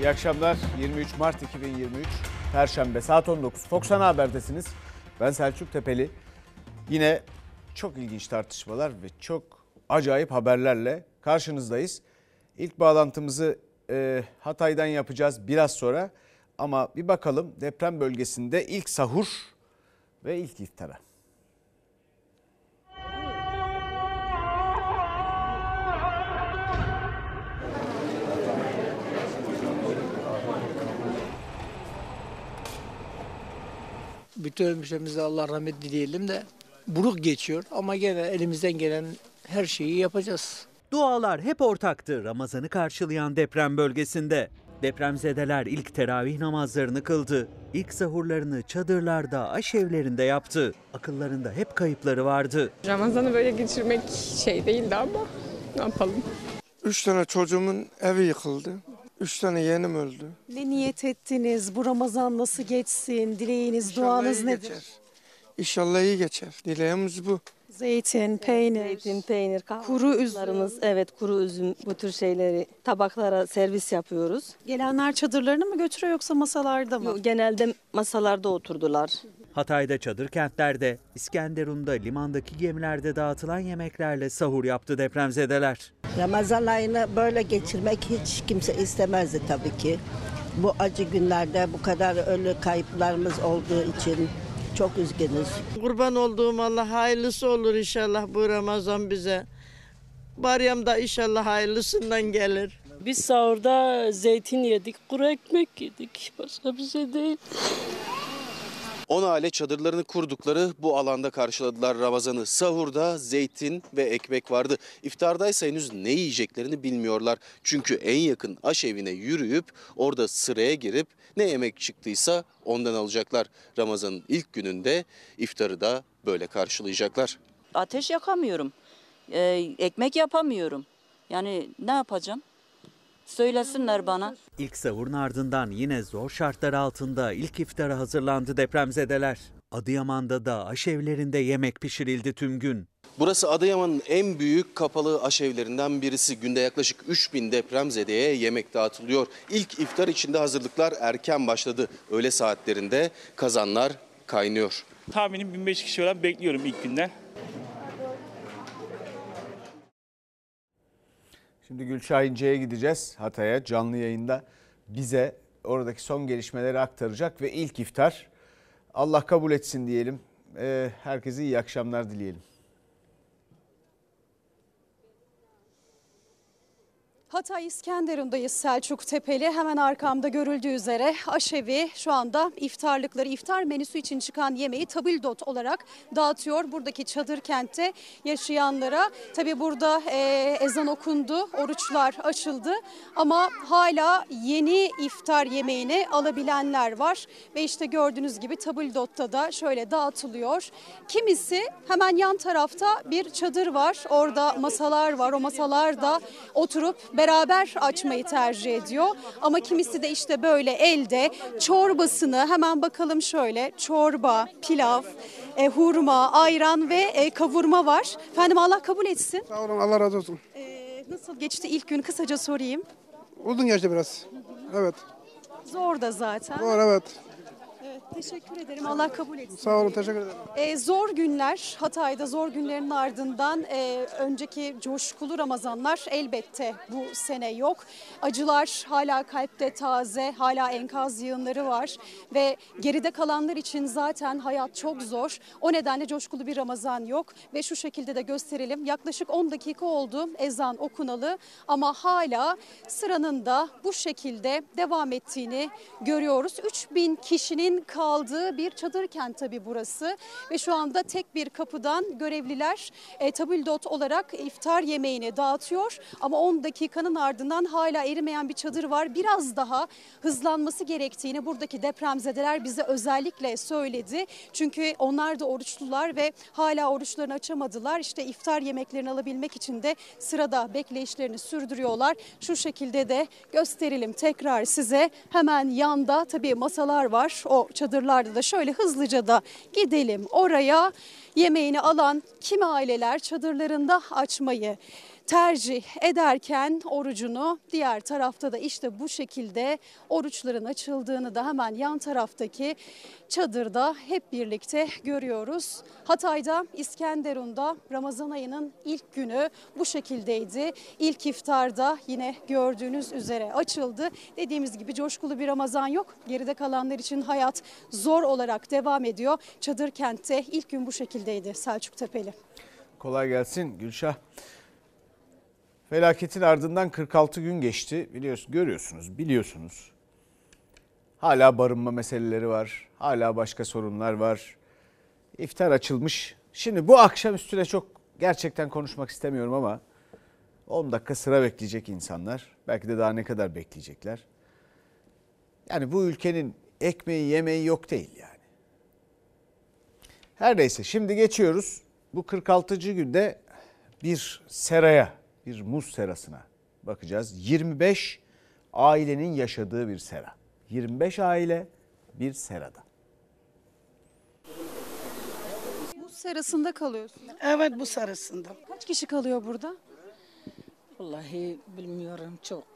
İyi akşamlar. 23 Mart 2023 Perşembe saat 19. Fox Ana Haber'desiniz. Ben Selçuk Tepeli. Yine çok ilginç tartışmalar ve çok acayip haberlerle karşınızdayız. İlk bağlantımızı e, Hatay'dan yapacağız biraz sonra. Ama bir bakalım deprem bölgesinde ilk sahur ve ilk iftara. Bütün ölmüşlerimize Allah rahmet dileyelim de buruk geçiyor ama gene elimizden gelen her şeyi yapacağız. Dualar hep ortaktı Ramazan'ı karşılayan deprem bölgesinde. Depremzedeler ilk teravih namazlarını kıldı. İlk sahurlarını çadırlarda, aşevlerinde yaptı. Akıllarında hep kayıpları vardı. Ramazan'ı böyle geçirmek şey değildi ama ne yapalım. Üç tane çocuğumun evi yıkıldı. Üç tane yeğenim öldü. Ne niyet ettiniz? Bu Ramazan nasıl geçsin? Dileğiniz, duanız iyi nedir? geçer. İnşallah iyi geçer. Dileğimiz bu. Zeytin, peynir. Zeytin, peynir, Kuru üzüm. kahvaltılarımız, Evet kuru üzüm bu tür şeyleri tabaklara servis yapıyoruz. Gelenler çadırlarını mı götürüyor yoksa masalarda mı? Yo, Genelde masalarda oturdular. Hatay'da çadır kentlerde, İskenderun'da limandaki gemilerde dağıtılan yemeklerle sahur yaptı depremzedeler. Ramazan ayını böyle geçirmek hiç kimse istemezdi tabii ki. Bu acı günlerde bu kadar ölü kayıplarımız olduğu için çok üzgünüz. Kurban olduğum Allah hayırlısı olur inşallah bu Ramazan bize. Baryamda inşallah hayırlısından gelir. Biz sahurda zeytin yedik, kuru ekmek yedik. Başka bir şey değil. 10 aile çadırlarını kurdukları bu alanda karşıladılar Ramazan'ı. Sahurda zeytin ve ekmek vardı. İftardaysa henüz ne yiyeceklerini bilmiyorlar. Çünkü en yakın aşevine yürüyüp orada sıraya girip ne yemek çıktıysa ondan alacaklar. Ramazan'ın ilk gününde iftarı da böyle karşılayacaklar. Ateş yakamıyorum. Ee, ekmek yapamıyorum. Yani ne yapacağım? Söylesinler bana. İlk sahurun ardından yine zor şartlar altında ilk iftara hazırlandı depremzedeler. Adıyaman'da da aşevlerinde yemek pişirildi tüm gün. Burası Adıyaman'ın en büyük kapalı aşevlerinden birisi. Günde yaklaşık 3000 depremzedeye yemek dağıtılıyor. İlk iftar içinde hazırlıklar erken başladı. Öğle saatlerinde kazanlar kaynıyor. Tahminim 1500 kişi olan bekliyorum ilk günden. Şimdi Gülşah İnce'ye gideceğiz Hatay'a canlı yayında. Bize oradaki son gelişmeleri aktaracak ve ilk iftar Allah kabul etsin diyelim. Ee, herkese iyi akşamlar dileyelim. Hatay İskenderun'dayız Selçuk Tepeli. Hemen arkamda görüldüğü üzere aşevi şu anda iftarlıkları, iftar menüsü için çıkan yemeği tabildot olarak dağıtıyor. Buradaki çadır kentte yaşayanlara. Tabi burada e, ezan okundu, oruçlar açıldı ama hala yeni iftar yemeğini alabilenler var. Ve işte gördüğünüz gibi tabildotta da şöyle dağıtılıyor. Kimisi hemen yan tarafta bir çadır var. Orada masalar var. O masalarda oturup beraber açmayı tercih ediyor. Ama kimisi de işte böyle elde çorbasını hemen bakalım şöyle çorba, pilav, e, hurma, ayran ve e, kavurma var. Efendim Allah kabul etsin. Sağ olun Allah razı olsun. E, nasıl geçti ilk gün kısaca sorayım. Uzun geçti biraz. Evet. Zor da zaten. Doğru evet. Teşekkür ederim. Allah kabul etsin. Sağ olun teşekkür ederim. Ee, zor günler, Hatay'da zor günlerin ardından e, önceki coşkulu Ramazanlar elbette bu sene yok. Acılar hala kalpte taze, hala enkaz yığınları var ve geride kalanlar için zaten hayat çok zor. O nedenle coşkulu bir Ramazan yok ve şu şekilde de gösterelim. Yaklaşık 10 dakika oldu ezan okunalı ama hala sıranın da bu şekilde devam ettiğini görüyoruz. 3000 kişinin kaldığı bir çadır kent tabii burası ve şu anda tek bir kapıdan görevliler e, tabildot olarak iftar yemeğini dağıtıyor ama 10 dakikanın ardından hala erimeyen bir çadır var. Biraz daha hızlanması gerektiğini buradaki depremzedeler bize özellikle söyledi. Çünkü onlar da oruçlular ve hala oruçlarını açamadılar. İşte iftar yemeklerini alabilmek için de sırada bekleyişlerini sürdürüyorlar. Şu şekilde de gösterelim tekrar size. Hemen yanda tabii masalar var. O çadırlarda da şöyle hızlıca da gidelim oraya. Yemeğini alan kimi aileler çadırlarında açmayı tercih ederken orucunu diğer tarafta da işte bu şekilde oruçların açıldığını da hemen yan taraftaki çadırda hep birlikte görüyoruz. Hatay'da İskenderun'da Ramazan ayının ilk günü bu şekildeydi. İlk iftarda yine gördüğünüz üzere açıldı. Dediğimiz gibi coşkulu bir Ramazan yok. Geride kalanlar için hayat zor olarak devam ediyor. Çadır kentte ilk gün bu şekildeydi Selçuk Tepeli. Kolay gelsin Gülşah. Felaketin ardından 46 gün geçti. Biliyorsunuz, görüyorsunuz, biliyorsunuz. Hala barınma meseleleri var. Hala başka sorunlar var. İftar açılmış. Şimdi bu akşam üstüne çok gerçekten konuşmak istemiyorum ama 10 dakika sıra bekleyecek insanlar. Belki de daha ne kadar bekleyecekler. Yani bu ülkenin ekmeği yemeği yok değil yani. Her neyse şimdi geçiyoruz. Bu 46. günde bir seraya, bir muz serasına bakacağız. 25 ailenin yaşadığı bir sera. 25 aile bir serada. Muz serasında kalıyorsun. Evet bu sarısında. Kaç kişi kalıyor burada? Vallahi bilmiyorum çok.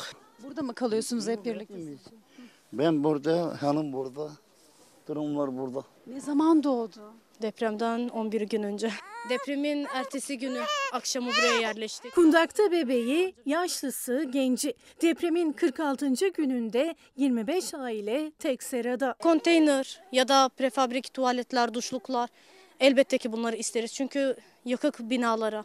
Burada mı kalıyorsunuz hep birlikte? Ben burada, hanım burada, durumlar burada. Ne zaman doğdu? Depremden 11 gün önce. Depremin ertesi günü akşamı buraya yerleştik. Kundakta bebeği, yaşlısı, genci. Depremin 46. gününde 25 aile tek serada. Konteyner ya da prefabrik tuvaletler, duşluklar elbette ki bunları isteriz. Çünkü yıkık binalara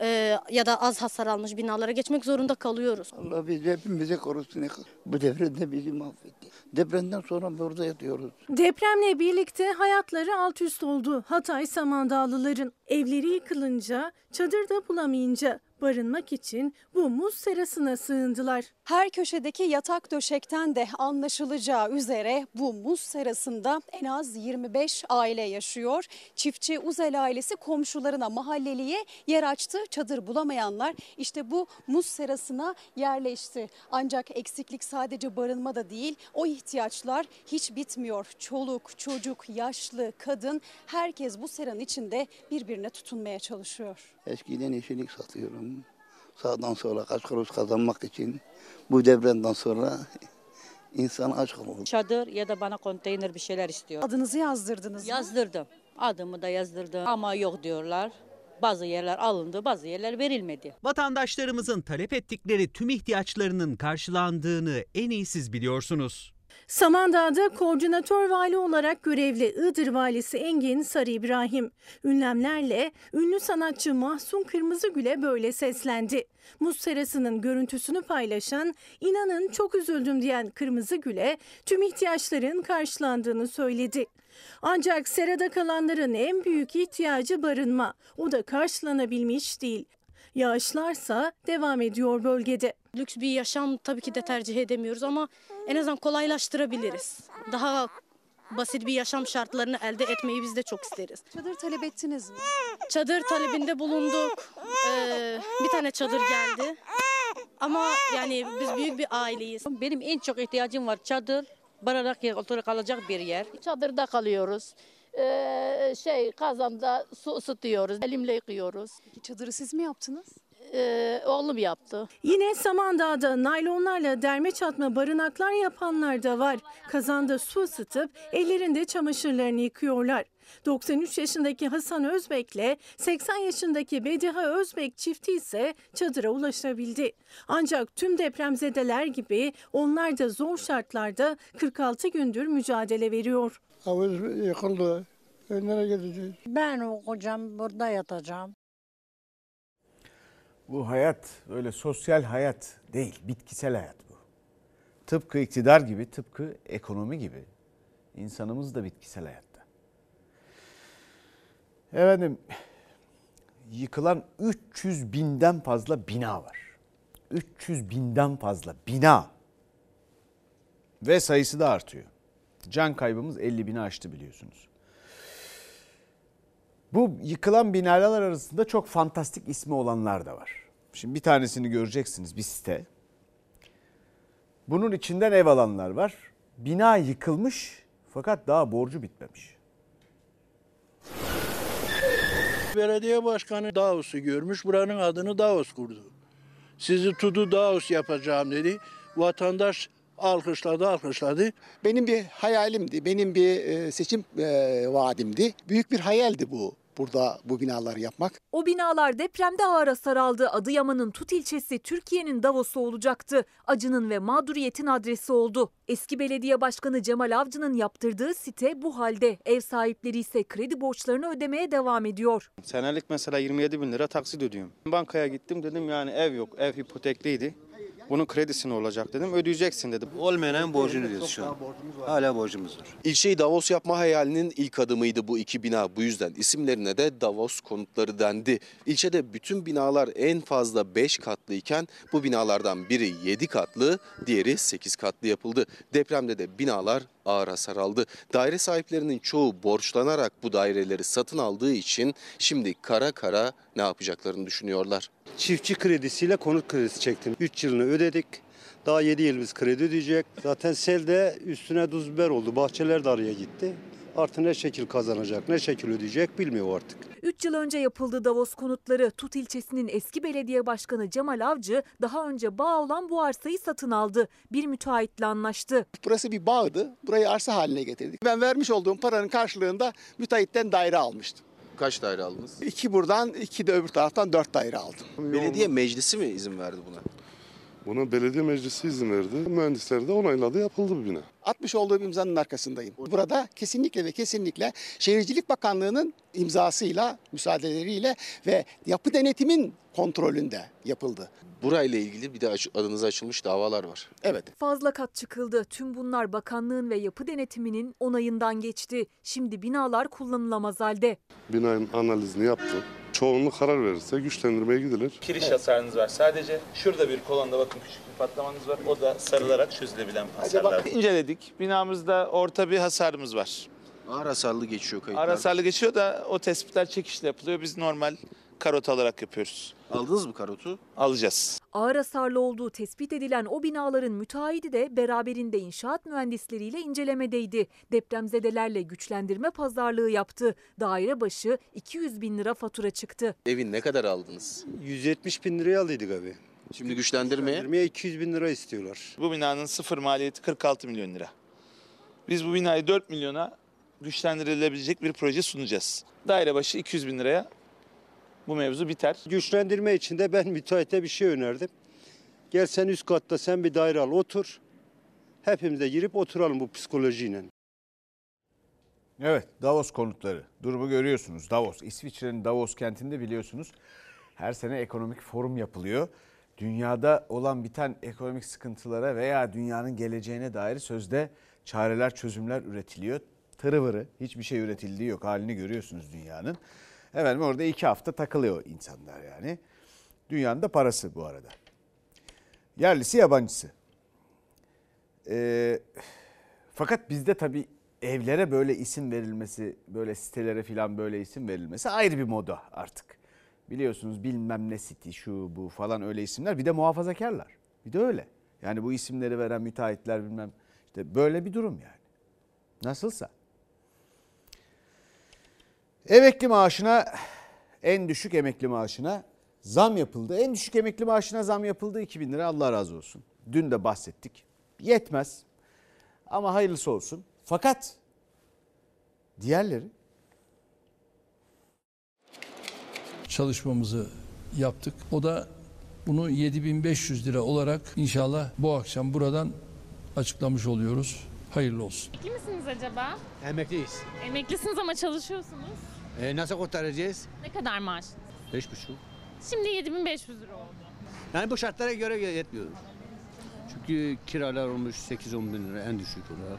e, ya da az hasar almış binalara geçmek zorunda kalıyoruz. Allah bizi hepimize korusun. Bu depremde bizi mahvetti. Depremden sonra burada yatıyoruz. Depremle birlikte hayatları alt üst oldu. Hatay Samandağlıların evleri yıkılınca, çadırda bulamayınca barınmak için bu muz serasına sığındılar. Her köşedeki yatak döşekten de anlaşılacağı üzere bu muz serasında en az 25 aile yaşıyor. Çiftçi Uzel ailesi komşularına mahalleliye yer açtı. Çadır bulamayanlar işte bu muz serasına yerleşti. Ancak eksiklik sadece barınmada değil o ihtiyaçlar hiç bitmiyor. Çoluk, çocuk, yaşlı, kadın herkes bu seranın içinde birbirine tutunmaya çalışıyor. Eskiden yeşillik satıyorum. Sağdan sola kaç kuruş kazanmak için. Bu depremden sonra insan aç kaldı. Çadır ya da bana konteyner bir şeyler istiyor. Adınızı yazdırdınız mı? Yazdırdım. Adımı da yazdırdım ama yok diyorlar. Bazı yerler alındı, bazı yerler verilmedi. Vatandaşlarımızın talep ettikleri tüm ihtiyaçlarının karşılandığını en iyi siz biliyorsunuz. Samandağ'da koordinatör vali olarak görevli Iğdır valisi Engin Sarı İbrahim ünlemlerle ünlü sanatçı Mahsun Kırmızıgül'e böyle seslendi. Muz serasının görüntüsünü paylaşan inanın çok üzüldüm diyen Kırmızıgül'e tüm ihtiyaçların karşılandığını söyledi. Ancak serada kalanların en büyük ihtiyacı barınma. O da karşılanabilmiş değil. Yağışlarsa devam ediyor bölgede. Lüks bir yaşam tabii ki de tercih edemiyoruz ama en azından kolaylaştırabiliriz. Daha basit bir yaşam şartlarını elde etmeyi biz de çok isteriz. Çadır talep ettiniz mi? Çadır talebinde bulunduk. Ee, bir tane çadır geldi. Ama yani biz büyük bir aileyiz. Benim en çok ihtiyacım var çadır, barınak yer, kalacak bir yer. Çadırda kalıyoruz. Ee, şey kazanda su ısıtıyoruz. Elimle yıkıyoruz. Çadırı siz mi yaptınız? Ee, oğlum yaptı. Yine Samandağ'da naylonlarla derme çatma barınaklar yapanlar da var. Kazanda su ısıtıp ellerinde çamaşırlarını yıkıyorlar. 93 yaşındaki Hasan Özbek'le 80 yaşındaki Bediha Özbek çifti ise çadıra ulaşabildi. Ancak tüm depremzedeler gibi onlar da zor şartlarda 46 gündür mücadele veriyor. Havuz yıkıldı. E, nereye gideceğiz? Ben okuyacağım, burada yatacağım. Bu hayat öyle sosyal hayat değil, bitkisel hayat bu. Tıpkı iktidar gibi, tıpkı ekonomi gibi insanımız da bitkisel hayatta. Efendim yıkılan 300 binden fazla bina var. 300 binden fazla bina ve sayısı da artıyor. Can kaybımız 50 bini aştı biliyorsunuz. Bu yıkılan binalar arasında çok fantastik ismi olanlar da var. Şimdi bir tanesini göreceksiniz bir site. Bunun içinden ev alanlar var. Bina yıkılmış fakat daha borcu bitmemiş. belediye başkanı Davos'u görmüş. Buranın adını Davos kurdu. Sizi tutu Davos yapacağım dedi. Vatandaş alkışladı alkışladı. Benim bir hayalimdi, benim bir e, seçim e, vaadimdi. Büyük bir hayaldi bu, burada bu binaları yapmak. O binalar depremde ağır hasar aldı. Adıyaman'ın Tut ilçesi Türkiye'nin Davos'u olacaktı. Acının ve mağduriyetin adresi oldu. Eski belediye başkanı Cemal Avcı'nın yaptırdığı site bu halde. Ev sahipleri ise kredi borçlarını ödemeye devam ediyor. Senelik mesela 27 bin lira taksit ödüyorum. Bankaya gittim dedim yani ev yok, ev hipotekliydi. Bunun kredisi ne olacak dedim, ödeyeceksin dedi. Olmayan borcunu ödüyoruz şu an. Hala borcumuz var. İlçeyi Davos yapma hayalinin ilk adımıydı bu iki bina. Bu yüzden isimlerine de Davos konutları dendi. İlçede bütün binalar en fazla 5 katlıyken bu binalardan biri 7 katlı, diğeri 8 katlı yapıldı. Depremde de binalar ağır hasar aldı. Daire sahiplerinin çoğu borçlanarak bu daireleri satın aldığı için şimdi kara kara ne yapacaklarını düşünüyorlar. Çiftçi kredisiyle konut kredisi çektim. 3 yılını ödedik. Daha 7 yıl biz kredi ödeyecek. Zaten selde üstüne tuz biber oldu. Bahçeler de araya gitti. Artı ne şekil kazanacak, ne şekil ödeyecek bilmiyor artık. 3 yıl önce yapıldı Davos konutları. Tut ilçesinin eski belediye başkanı Cemal Avcı daha önce bağ olan bu arsayı satın aldı. Bir müteahhitle anlaştı. Burası bir bağdı, burayı arsa haline getirdik. Ben vermiş olduğum paranın karşılığında müteahhitten daire almıştım. Kaç daire aldınız? İki buradan, iki de öbür taraftan dört daire aldım. Belediye meclisi mi izin verdi buna? Buna belediye meclisi izin verdi. Mühendisler de onayladı yapıldı bu bina. Atmış olduğum imzanın arkasındayım. Burada kesinlikle ve kesinlikle Şehircilik Bakanlığı'nın imzasıyla, müsaadeleriyle ve yapı denetimin kontrolünde yapıldı. Burayla ilgili bir de adınıza açılmış davalar var. Evet. Fazla kat çıkıldı. Tüm bunlar bakanlığın ve yapı denetiminin onayından geçti. Şimdi binalar kullanılamaz halde. Binanın analizini yaptı. Çoğunluk karar verirse güçlendirmeye gidilir. Kiriş hasarınız var. Sadece şurada bir kolonda bakın küçük bir patlamanız var. O da sarılarak çözülebilen hasarlar. İnceledik. Binamızda orta bir hasarımız var. Ağır hasarlı geçiyor kayıtlar. Ağır hasarlı geçiyor da o tespitler çekişle yapılıyor. Biz normal karot alarak yapıyoruz. Aldınız mı karotu? Alacağız. Ağır hasarlı olduğu tespit edilen o binaların müteahhidi de beraberinde inşaat mühendisleriyle incelemedeydi. Depremzedelerle güçlendirme pazarlığı yaptı. Daire başı 200 bin lira fatura çıktı. Evin ne kadar aldınız? 170 bin liraya aldıydık abi. Şimdi güçlendirmeye? Güçlendirmeye 200 bin lira istiyorlar. Bu binanın sıfır maliyeti 46 milyon lira. Biz bu binayı 4 milyona güçlendirilebilecek bir proje sunacağız. Daire başı 200 bin liraya bu mevzu biter. Güçlendirme için de ben müteahhite bir şey önerdim. Gel sen üst katta sen bir daire al otur. Hepimiz de girip oturalım bu psikolojiyle. Evet Davos konutları. Durumu görüyorsunuz. Davos. İsviçre'nin Davos kentinde biliyorsunuz her sene ekonomik forum yapılıyor. Dünyada olan biten ekonomik sıkıntılara veya dünyanın geleceğine dair sözde çareler, çözümler üretiliyor. Tırıvırı hiçbir şey üretildiği yok. Halini görüyorsunuz dünyanın. Efendim orada iki hafta takılıyor insanlar yani. Dünyanın da parası bu arada. Yerlisi yabancısı. Ee, fakat bizde tabii evlere böyle isim verilmesi, böyle sitelere falan böyle isim verilmesi ayrı bir moda artık. Biliyorsunuz bilmem ne siti şu bu falan öyle isimler. Bir de muhafazakarlar. Bir de öyle. Yani bu isimleri veren müteahhitler bilmem işte böyle bir durum yani. Nasılsa. Emekli maaşına en düşük emekli maaşına zam yapıldı. En düşük emekli maaşına zam yapıldı 2000 lira Allah razı olsun. Dün de bahsettik. Yetmez ama hayırlısı olsun. Fakat diğerleri çalışmamızı yaptık. O da bunu 7500 lira olarak inşallah bu akşam buradan açıklamış oluyoruz. Hayırlı olsun. Emekli misiniz acaba? Emekliyiz. Emeklisiniz ama çalışıyorsunuz. E, nasıl kurtaracağız? Ne kadar maaş? Beş buçuk. Şimdi 7500 lira oldu. Yani bu şartlara göre yetmiyor. Çünkü kiralar olmuş 8-10 bin lira en düşük olarak.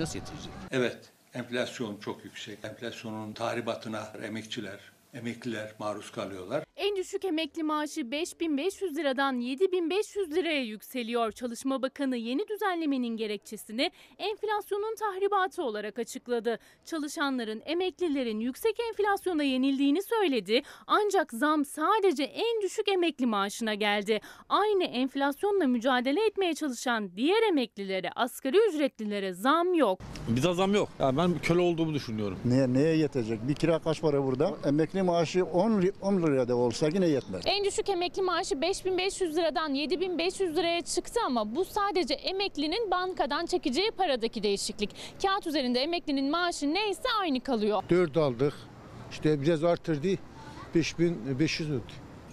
Nasıl yetecek? Evet, enflasyon çok yüksek. Enflasyonun tahribatına emekçiler, emekliler maruz kalıyorlar. En düşük emekli maaşı 5500 liradan 7500 liraya yükseliyor. Çalışma Bakanı yeni düzenlemenin gerekçesini enflasyonun tahribatı olarak açıkladı. Çalışanların, emeklilerin yüksek enflasyona yenildiğini söyledi. Ancak zam sadece en düşük emekli maaşına geldi. Aynı enflasyonla mücadele etmeye çalışan diğer emeklilere, asgari ücretlilere zam yok. Bize zam yok. Ya ben köle olduğumu düşünüyorum. Neye, neye yetecek? Bir kira kaç para burada? Emekli maaşı 10, li- 10 liraya da olsa yine yetmez. En düşük emekli maaşı 5500 liradan 7500 liraya çıktı ama bu sadece emeklinin bankadan çekeceği paradaki değişiklik. Kağıt üzerinde emeklinin maaşı neyse aynı kalıyor. 4 aldık. İşte biraz arttırdı. 5500 oldu.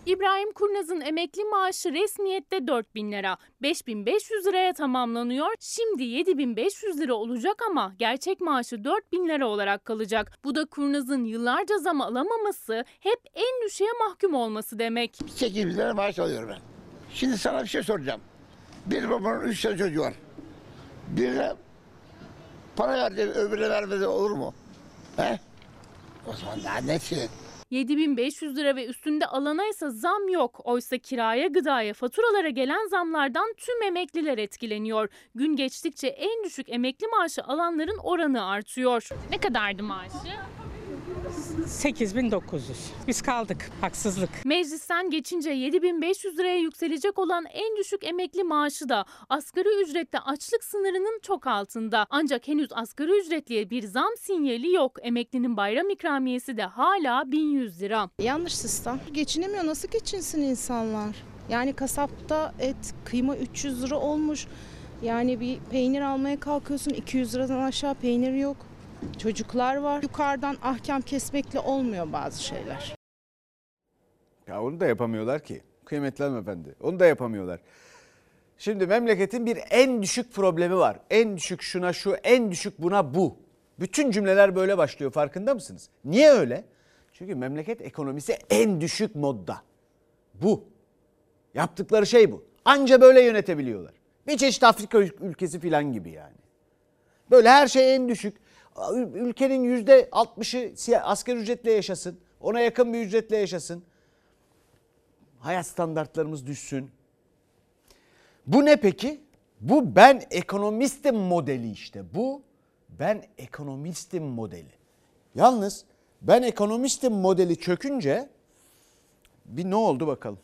İbrahim Kurnaz'ın emekli maaşı resmiyette 4000 lira. 5500 liraya tamamlanıyor. Şimdi 7500 lira olacak ama gerçek maaşı 4000 lira olarak kalacak. Bu da Kurnaz'ın yıllarca zam alamaması, hep en düşüğe mahkum olması demek. 8 bin lira maaş alıyorum ben. Şimdi sana bir şey soracağım. Bir babanın üç tane çocuğu var. Birine para verdi, öbürüne vermedi olur mu? He? O zaman daha ne şey? 7500 lira ve üstünde alana ise zam yok. Oysa kiraya, gıdaya, faturalara gelen zamlardan tüm emekliler etkileniyor. Gün geçtikçe en düşük emekli maaşı alanların oranı artıyor. Ne kadardı maaşı? 8900. Biz kaldık. Haksızlık. Meclisten geçince 7500 liraya yükselecek olan en düşük emekli maaşı da asgari ücrette açlık sınırının çok altında. Ancak henüz asgari ücretliye bir zam sinyali yok. Emeklinin bayram ikramiyesi de hala 1100 lira. Yanlış sistem. Geçinemiyor. Nasıl geçinsin insanlar? Yani kasapta et, kıyma 300 lira olmuş. Yani bir peynir almaya kalkıyorsun 200 liradan aşağı peynir yok. Çocuklar var. Yukarıdan ahkam kesmekle olmuyor bazı şeyler. Ya onu da yapamıyorlar ki. Kıymetli hanımefendi. Onu da yapamıyorlar. Şimdi memleketin bir en düşük problemi var. En düşük şuna şu, en düşük buna bu. Bütün cümleler böyle başlıyor farkında mısınız? Niye öyle? Çünkü memleket ekonomisi en düşük modda. Bu. Yaptıkları şey bu. Anca böyle yönetebiliyorlar. Bir çeşit Afrika ülkesi falan gibi yani. Böyle her şey en düşük. Ülkenin yüzde altmışı asgari ücretle yaşasın. Ona yakın bir ücretle yaşasın. Hayat standartlarımız düşsün. Bu ne peki? Bu ben ekonomistim modeli işte. Bu ben ekonomistim modeli. Yalnız ben ekonomistim modeli çökünce bir ne oldu bakalım.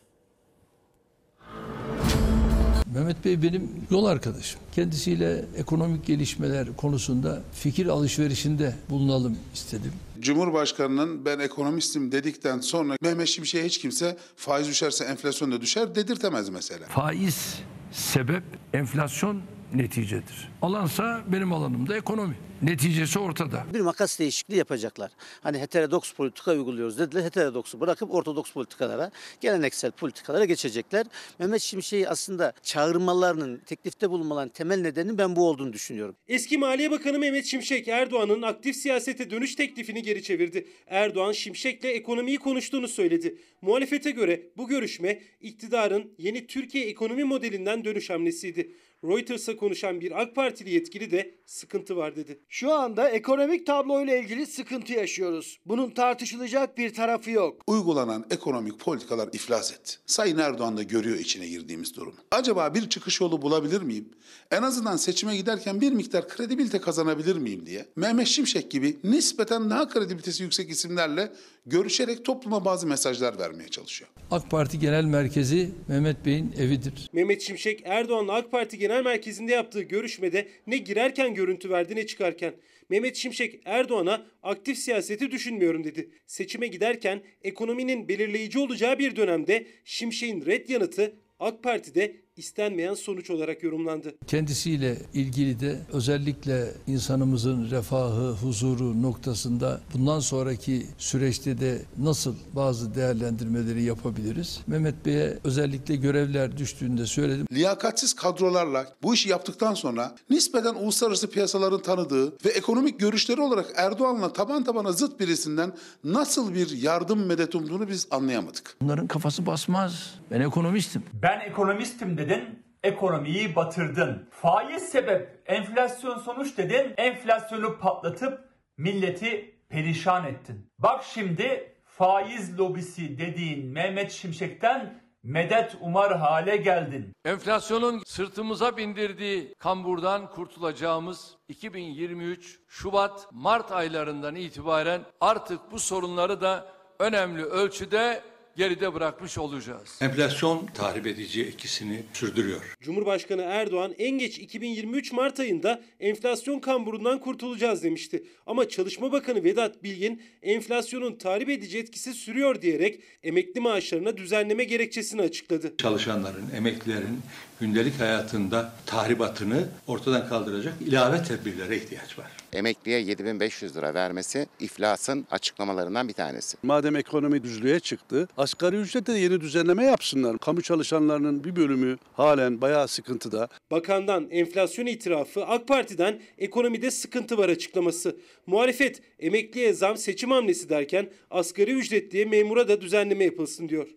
Mehmet Bey benim yol arkadaşım. Kendisiyle ekonomik gelişmeler konusunda fikir alışverişinde bulunalım istedim. Cumhurbaşkanının ben ekonomistim dedikten sonra Mehmet Şimşek'e hiç kimse faiz düşerse enflasyon da düşer dedirtemez mesela. Faiz sebep, enflasyon neticedir. Alansa benim alanımda ekonomi. Neticesi ortada. Bir makas değişikliği yapacaklar. Hani heterodoks politika uyguluyoruz dediler. Heterodoksu bırakıp ortodoks politikalara, geleneksel politikalara geçecekler. Mehmet Şimşek'i aslında çağırmalarının, teklifte bulunmaların temel nedeni ben bu olduğunu düşünüyorum. Eski Maliye Bakanı Mehmet Şimşek Erdoğan'ın aktif siyasete dönüş teklifini geri çevirdi. Erdoğan Şimşek'le ekonomiyi konuştuğunu söyledi. Muhalefete göre bu görüşme iktidarın yeni Türkiye ekonomi modelinden dönüş hamlesiydi. Reuters'a konuşan bir AK Partili yetkili de sıkıntı var dedi. Şu anda ekonomik tabloyla ilgili sıkıntı yaşıyoruz. Bunun tartışılacak bir tarafı yok. Uygulanan ekonomik politikalar iflas etti. Sayın Erdoğan da görüyor içine girdiğimiz durumu. Acaba bir çıkış yolu bulabilir miyim? En azından seçime giderken bir miktar kredibilite kazanabilir miyim diye. Mehmet Şimşek gibi nispeten daha kredibilitesi yüksek isimlerle görüşerek topluma bazı mesajlar vermeye çalışıyor. AK Parti Genel Merkezi Mehmet Bey'in evidir. Mehmet Şimşek Erdoğan'la AK Parti Genel Merkezi'nde yaptığı görüşmede ne girerken görüntü verdi ne çıkarken. Mehmet Şimşek Erdoğan'a aktif siyaseti düşünmüyorum dedi. Seçime giderken ekonominin belirleyici olacağı bir dönemde Şimşek'in red yanıtı AK Parti'de istenmeyen sonuç olarak yorumlandı. Kendisiyle ilgili de özellikle insanımızın refahı, huzuru noktasında bundan sonraki süreçte de nasıl bazı değerlendirmeleri yapabiliriz? Mehmet Bey'e özellikle görevler düştüğünde söyledim. Liyakatsiz kadrolarla bu işi yaptıktan sonra nispeten uluslararası piyasaların tanıdığı ve ekonomik görüşleri olarak Erdoğan'la taban tabana zıt birisinden nasıl bir yardım medet umduğunu biz anlayamadık. Bunların kafası basmaz. Ben ekonomistim. Ben ekonomistim dedin, ekonomiyi batırdın. Faiz sebep, enflasyon sonuç dedin, enflasyonu patlatıp milleti perişan ettin. Bak şimdi faiz lobisi dediğin Mehmet Şimşek'ten medet umar hale geldin. Enflasyonun sırtımıza bindirdiği kamburdan kurtulacağımız 2023 Şubat Mart aylarından itibaren artık bu sorunları da önemli ölçüde geride bırakmış olacağız. Enflasyon tahrip edici etkisini sürdürüyor. Cumhurbaşkanı Erdoğan en geç 2023 Mart ayında enflasyon kamburundan kurtulacağız demişti. Ama Çalışma Bakanı Vedat Bilgin enflasyonun tahrip edici etkisi sürüyor diyerek emekli maaşlarına düzenleme gerekçesini açıkladı. Çalışanların, emeklilerin gündelik hayatında tahribatını ortadan kaldıracak ilave tedbirlere ihtiyaç var. Emekliye 7500 lira vermesi iflasın açıklamalarından bir tanesi. Madem ekonomi düzlüğe çıktı, asgari ücrette de yeni düzenleme yapsınlar. Kamu çalışanlarının bir bölümü halen bayağı sıkıntıda. Bakandan enflasyon itirafı, AK Parti'den ekonomide sıkıntı var açıklaması. Muhalefet emekliye zam seçim hamlesi derken asgari ücretliye memura da düzenleme yapılsın diyor.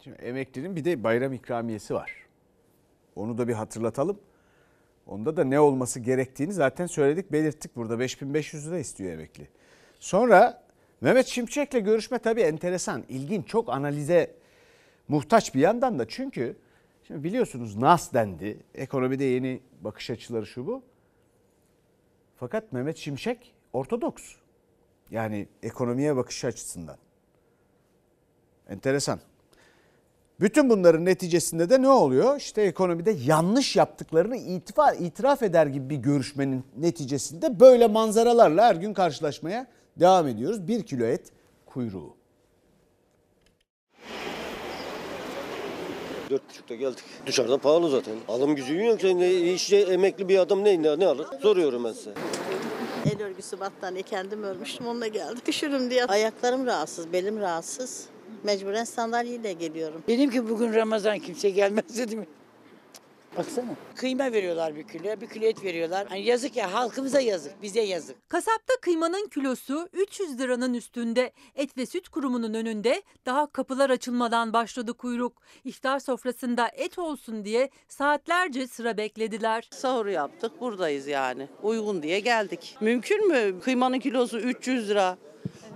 Şimdi emeklinin bir de bayram ikramiyesi var. Onu da bir hatırlatalım. Onda da ne olması gerektiğini zaten söyledik, belirttik. Burada 5500 lira istiyor emekli. Sonra Mehmet Şimşek'le görüşme tabii enteresan, ilginç, çok analize muhtaç bir yandan da. Çünkü şimdi biliyorsunuz NAS dendi. Ekonomide yeni bakış açıları şu bu. Fakat Mehmet Şimşek ortodoks. Yani ekonomiye bakış açısından. Enteresan. Bütün bunların neticesinde de ne oluyor? İşte ekonomide yanlış yaptıklarını itiraf, itiraf eder gibi bir görüşmenin neticesinde böyle manzaralarla her gün karşılaşmaya devam ediyoruz. Bir kilo et kuyruğu. Dört buçukta geldik. Dışarıda pahalı zaten. Alım gücü yok. Ne, işçi, emekli bir adam ne, ne, ne alır? Soruyorum ben size. El örgüsü battaniye kendim örmüştüm onunla geldim. Üşürüm diye. Ayaklarım rahatsız, belim rahatsız. Mecburen sandalyeyle geliyorum. Dedim ki bugün Ramazan kimse gelmez dedim. Baksana. Kıyma veriyorlar bir kilo, bir kilo et veriyorlar. Hani yazık ya halkımıza yazık, bize yazık. Kasapta kıymanın kilosu 300 liranın üstünde. Et ve Süt Kurumu'nun önünde daha kapılar açılmadan başladı kuyruk. İftar sofrasında et olsun diye saatlerce sıra beklediler. Sahur yaptık, buradayız yani. Uygun diye geldik. Mümkün mü? Kıymanın kilosu 300 lira.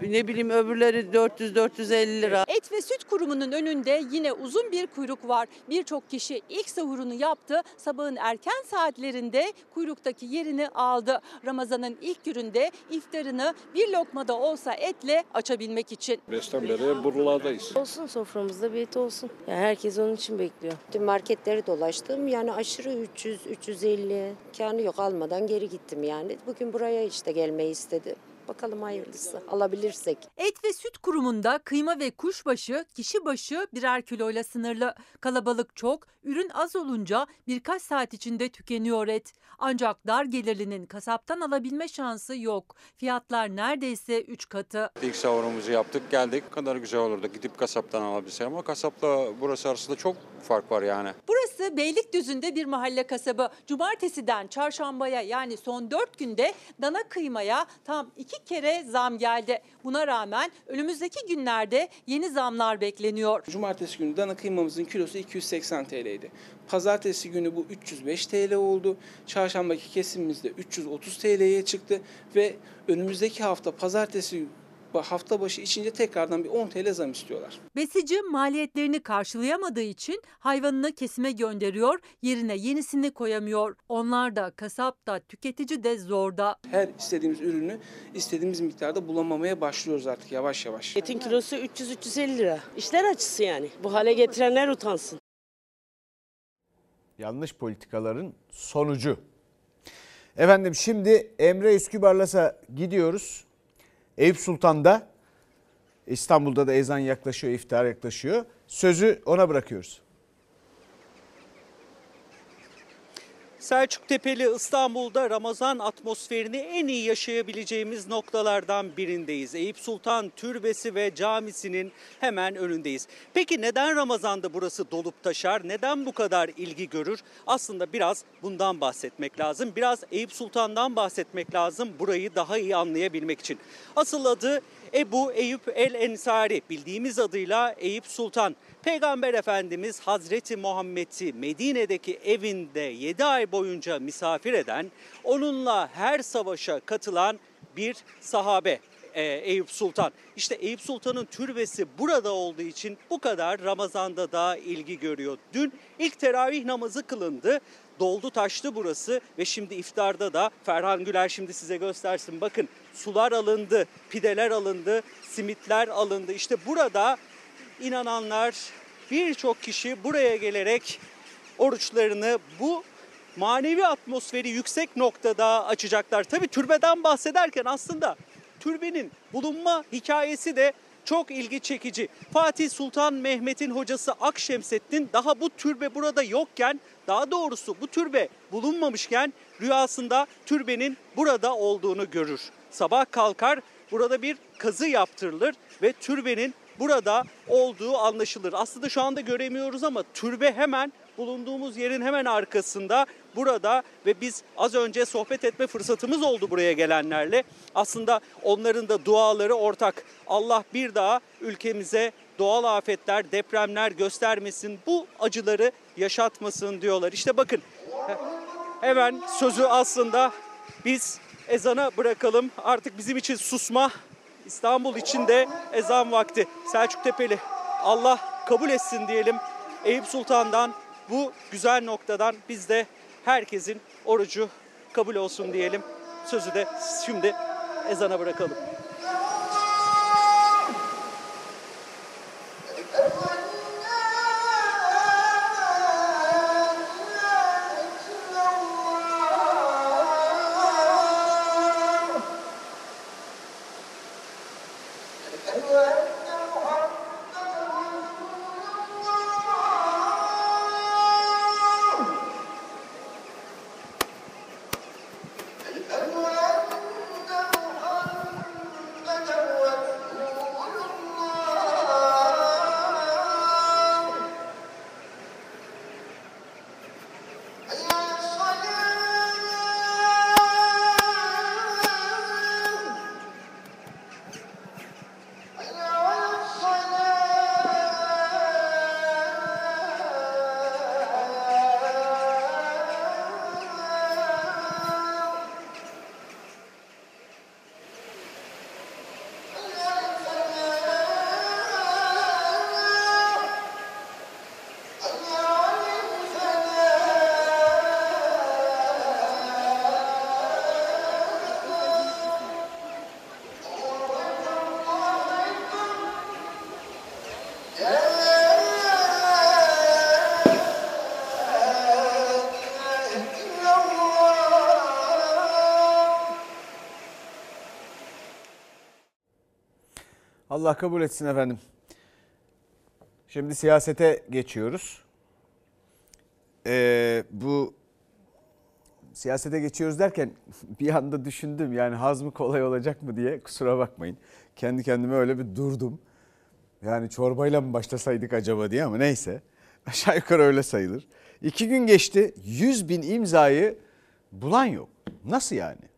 Ne bileyim öbürleri 400-450 lira. Et ve Süt Kurumu'nun önünde yine uzun bir kuyruk var. Birçok kişi ilk sahurunu yaptı. Sabahın erken saatlerinde kuyruktaki yerini aldı. Ramazan'ın ilk gününde iftarını bir lokmada olsa etle açabilmek için. Beşten beri buralardayız. Olsun soframızda bir et olsun. Yani herkes onun için bekliyor. Dün marketleri dolaştım. Yani aşırı 300, 350. Kanı yok almadan geri gittim yani. Bugün buraya işte gelmeyi istedim. Bakalım hayırlısı alabilirsek. Et ve Süt Kurumu'nda kıyma ve kuşbaşı kişi başı birer kiloyla sınırlı. Kalabalık çok, ürün az olunca birkaç saat içinde tükeniyor et. Ancak dar gelirlinin kasaptan alabilme şansı yok. Fiyatlar neredeyse 3 katı. İlk sahurumuzu yaptık geldik. kadar güzel olurdu gidip kasaptan alabilsek ama kasapla burası arasında çok fark var yani. Burası Beylikdüzü'nde bir mahalle kasabı. Cumartesiden çarşambaya yani son 4 günde dana kıymaya tam 2 kere zam geldi. Buna rağmen önümüzdeki günlerde yeni zamlar bekleniyor. Cumartesi günü dana kıymamızın kilosu 280 TL'ydi. Pazartesi günü bu 305 TL oldu. Çarşambaki kesimimizde 330 TL'ye çıktı ve önümüzdeki hafta pazartesi hafta başı içince tekrardan bir 10 TL zam istiyorlar. Besici maliyetlerini karşılayamadığı için hayvanını kesime gönderiyor, yerine yenisini koyamıyor. Onlar da kasap da tüketici de zorda. Her istediğimiz ürünü istediğimiz miktarda bulamamaya başlıyoruz artık yavaş yavaş. Etin kilosu 300-350 lira. İşler açısı yani. Bu hale getirenler utansın. Yanlış politikaların sonucu. Efendim şimdi Emre Üskübarlas'a gidiyoruz. Eyüp Sultan'da İstanbul'da da ezan yaklaşıyor, iftar yaklaşıyor. Sözü ona bırakıyoruz. Selçuk Tepeli İstanbul'da Ramazan atmosferini en iyi yaşayabileceğimiz noktalardan birindeyiz. Eyüp Sultan Türbesi ve Camisi'nin hemen önündeyiz. Peki neden Ramazan'da burası dolup taşar? Neden bu kadar ilgi görür? Aslında biraz bundan bahsetmek lazım. Biraz Eyüp Sultan'dan bahsetmek lazım burayı daha iyi anlayabilmek için. Asıl adı Ebu Eyüp el Ensari bildiğimiz adıyla Eyüp Sultan. Peygamber Efendimiz Hazreti Muhammed'i Medine'deki evinde 7 ay boyunca misafir eden, onunla her savaşa katılan bir sahabe. e, Eyüp Sultan. İşte Eyüp Sultan'ın türbesi burada olduğu için bu kadar Ramazan'da da ilgi görüyor. Dün ilk teravih namazı kılındı. Doldu taştı burası ve şimdi iftarda da Ferhan Güler şimdi size göstersin. Bakın sular alındı, pideler alındı, simitler alındı. İşte burada inananlar birçok kişi buraya gelerek oruçlarını bu manevi atmosferi yüksek noktada açacaklar. Tabi türbeden bahsederken aslında türbenin bulunma hikayesi de çok ilgi çekici. Fatih Sultan Mehmet'in hocası Akşemseddin daha bu türbe burada yokken daha doğrusu bu türbe bulunmamışken rüyasında türbenin burada olduğunu görür. Sabah kalkar burada bir kazı yaptırılır ve türbenin burada olduğu anlaşılır. Aslında şu anda göremiyoruz ama türbe hemen bulunduğumuz yerin hemen arkasında burada ve biz az önce sohbet etme fırsatımız oldu buraya gelenlerle. Aslında onların da duaları ortak. Allah bir daha ülkemize doğal afetler, depremler göstermesin, bu acıları yaşatmasın diyorlar. İşte bakın hemen sözü aslında biz ezana bırakalım. Artık bizim için susma, İstanbul için de ezan vakti. Selçuk Tepeli Allah kabul etsin diyelim. Eyüp Sultan'dan bu güzel noktadan biz de herkesin orucu kabul olsun diyelim. Sözü de şimdi ezana bırakalım. Allah kabul etsin efendim. Şimdi siyasete geçiyoruz. Ee, bu siyasete geçiyoruz derken bir anda düşündüm yani hazmı kolay olacak mı diye kusura bakmayın. Kendi kendime öyle bir durdum. Yani çorbayla mı başlasaydık acaba diye ama neyse. Aşağı yukarı öyle sayılır. İki gün geçti 100 bin imzayı bulan yok. Nasıl yani?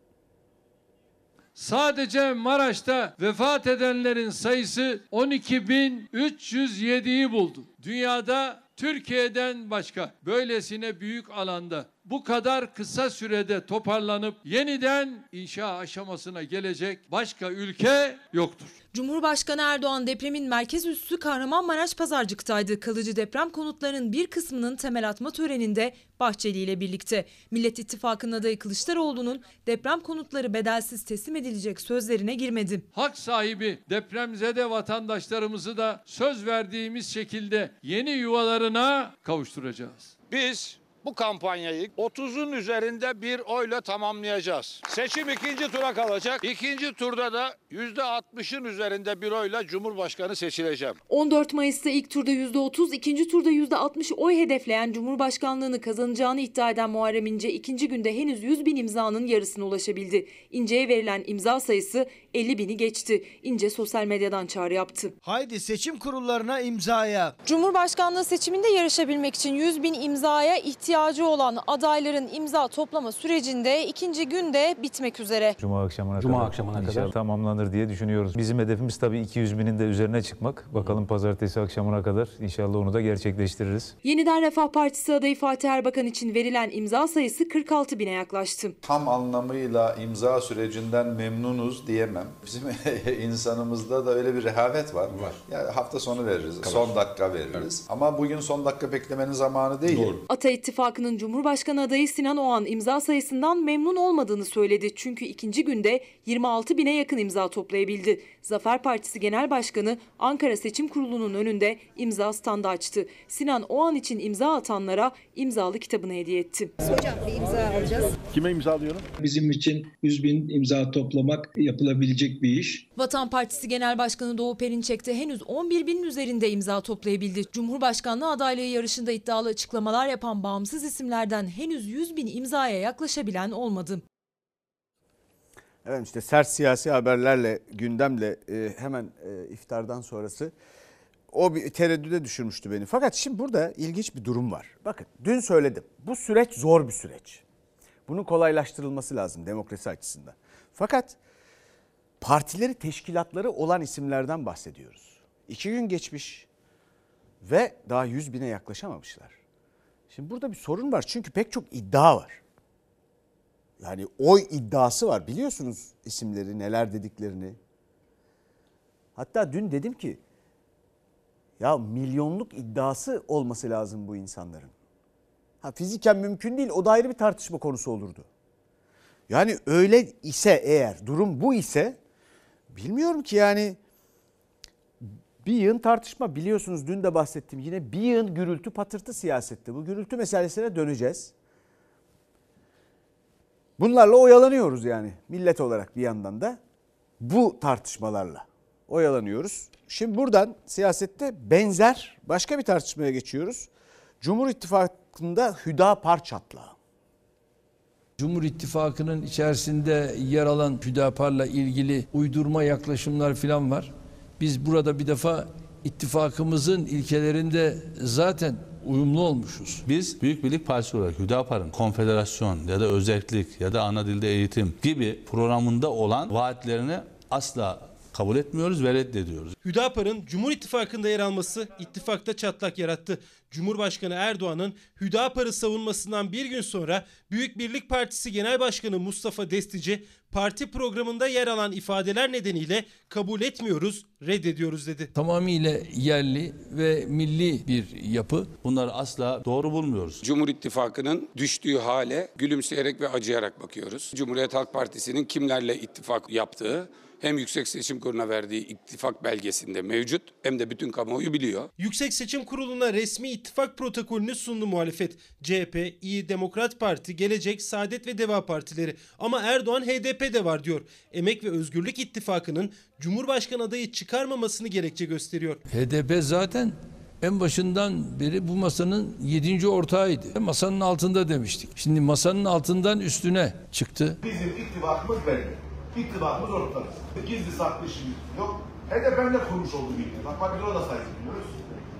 Sadece Maraş'ta vefat edenlerin sayısı 12.307'yi buldu. Dünyada Türkiye'den başka böylesine büyük alanda bu kadar kısa sürede toparlanıp yeniden inşa aşamasına gelecek başka ülke yoktur. Cumhurbaşkanı Erdoğan depremin merkez üssü Kahramanmaraş Pazarcık'taydı. Kalıcı deprem konutlarının bir kısmının temel atma töreninde Bahçeli ile birlikte. Millet İttifakı'nın adayı Kılıçdaroğlu'nun deprem konutları bedelsiz teslim edilecek sözlerine girmedi. Hak sahibi depremzede vatandaşlarımızı da söz verdiğimiz şekilde yeni yuvalarına kavuşturacağız. Biz bu kampanyayı 30'un üzerinde bir oyla tamamlayacağız. Seçim ikinci tura kalacak. İkinci turda da %60'ın üzerinde bir oyla Cumhurbaşkanı seçileceğim. 14 Mayıs'ta ilk turda %30, ikinci turda %60 oy hedefleyen Cumhurbaşkanlığını kazanacağını iddia eden Muharrem İnce ikinci günde henüz 100 bin imzanın yarısına ulaşabildi. İnce'ye verilen imza sayısı 50 bini geçti. İnce sosyal medyadan çağrı yaptı. Haydi seçim kurullarına imzaya. Cumhurbaşkanlığı seçiminde yarışabilmek için 100 bin imzaya ihtiyaç ihtiyacı olan adayların imza toplama sürecinde ikinci günde bitmek üzere. Cuma akşamına Cuma kadar akşamına inşallah kadar. tamamlanır diye düşünüyoruz. Bizim hedefimiz tabii 200 binin de üzerine çıkmak. Bakalım pazartesi akşamına kadar inşallah onu da gerçekleştiririz. Yeniden Refah Partisi adayı Fatih Erbakan için verilen imza sayısı 46 bine yaklaştı. Tam anlamıyla imza sürecinden memnunuz diyemem. Bizim insanımızda da öyle bir rehavet var. Var. Yani hafta sonu veririz, son dakika veririz. Ama bugün son dakika beklemenin zamanı değil. Ata İttifakı'nın Cumhurbaşkanı adayı Sinan Oğan imza sayısından memnun olmadığını söyledi. Çünkü ikinci günde 26 bine yakın imza toplayabildi. Zafer Partisi Genel Başkanı Ankara Seçim Kurulu'nun önünde imza standı açtı. Sinan Oğan için imza atanlara imzalı kitabını hediye etti. Hocam bir imza alacağız. Kime imzalıyorum? Bizim için 100 bin imza toplamak yapılabilecek bir iş. Vatan Partisi Genel Başkanı Doğu Perinçek de henüz 11 binin üzerinde imza toplayabildi. Cumhurbaşkanlığı adaylığı yarışında iddialı açıklamalar yapan bağımsız isimlerden henüz 100 bin imzaya yaklaşabilen olmadı. Evet işte sert siyasi haberlerle gündemle e, hemen e, iftardan sonrası o bir tereddüde düşürmüştü beni. Fakat şimdi burada ilginç bir durum var. Bakın dün söyledim bu süreç zor bir süreç. Bunun kolaylaştırılması lazım demokrasi açısından. Fakat partileri teşkilatları olan isimlerden bahsediyoruz. İki gün geçmiş ve daha 100 bine yaklaşamamışlar. Şimdi burada bir sorun var çünkü pek çok iddia var. Yani oy iddiası var. Biliyorsunuz isimleri, neler dediklerini. Hatta dün dedim ki ya milyonluk iddiası olması lazım bu insanların. Ha fiziken mümkün değil. O da ayrı bir tartışma konusu olurdu. Yani öyle ise eğer durum bu ise bilmiyorum ki yani bir yığın tartışma biliyorsunuz dün de bahsettim. Yine bir yığın gürültü patırtı siyasette. Bu gürültü meselesine döneceğiz. Bunlarla oyalanıyoruz yani millet olarak bir yandan da bu tartışmalarla oyalanıyoruz. Şimdi buradan siyasette benzer başka bir tartışmaya geçiyoruz. Cumhur İttifakı'nda Hüdapar çatlağı. Cumhur İttifakı'nın içerisinde yer alan Hüdapar'la ilgili uydurma yaklaşımlar falan var. Biz burada bir defa ittifakımızın ilkelerinde zaten uyumlu olmuşuz. Biz Büyük Birlik Partisi olarak Hüdapar'ın konfederasyon ya da özellik ya da ana dilde eğitim gibi programında olan vaatlerini asla kabul etmiyoruz ve reddediyoruz. Hüdapar'ın Cumhur İttifakı'nda yer alması ittifakta çatlak yarattı. Cumhurbaşkanı Erdoğan'ın Hüdapar'ı savunmasından bir gün sonra Büyük Birlik Partisi Genel Başkanı Mustafa Destici parti programında yer alan ifadeler nedeniyle kabul etmiyoruz, reddediyoruz dedi. Tamamıyla yerli ve milli bir yapı. Bunları asla doğru bulmuyoruz. Cumhur İttifakı'nın düştüğü hale gülümseyerek ve acıyarak bakıyoruz. Cumhuriyet Halk Partisi'nin kimlerle ittifak yaptığı hem Yüksek Seçim Kurulu'na verdiği ittifak belgesinde mevcut hem de bütün kamuoyu biliyor. Yüksek Seçim Kurulu'na resmi ittifak protokolünü sundu muhalefet. CHP, İyi Demokrat Parti, Gelecek, Saadet ve Deva Partileri. Ama Erdoğan HDP de var diyor. Emek ve Özgürlük İttifakı'nın Cumhurbaşkanı adayı çıkarmamasını gerekçe gösteriyor. HDP zaten en başından beri bu masanın yedinci ortağıydı. Masanın altında demiştik. Şimdi masanın altından üstüne çıktı. Bizim ittifakımız belli. İttifakımız ortada. Gizli saklı işimiz yok. HDP'nin de kurmuş olduğu bir ittifak. Bak biz orada saygılıyoruz.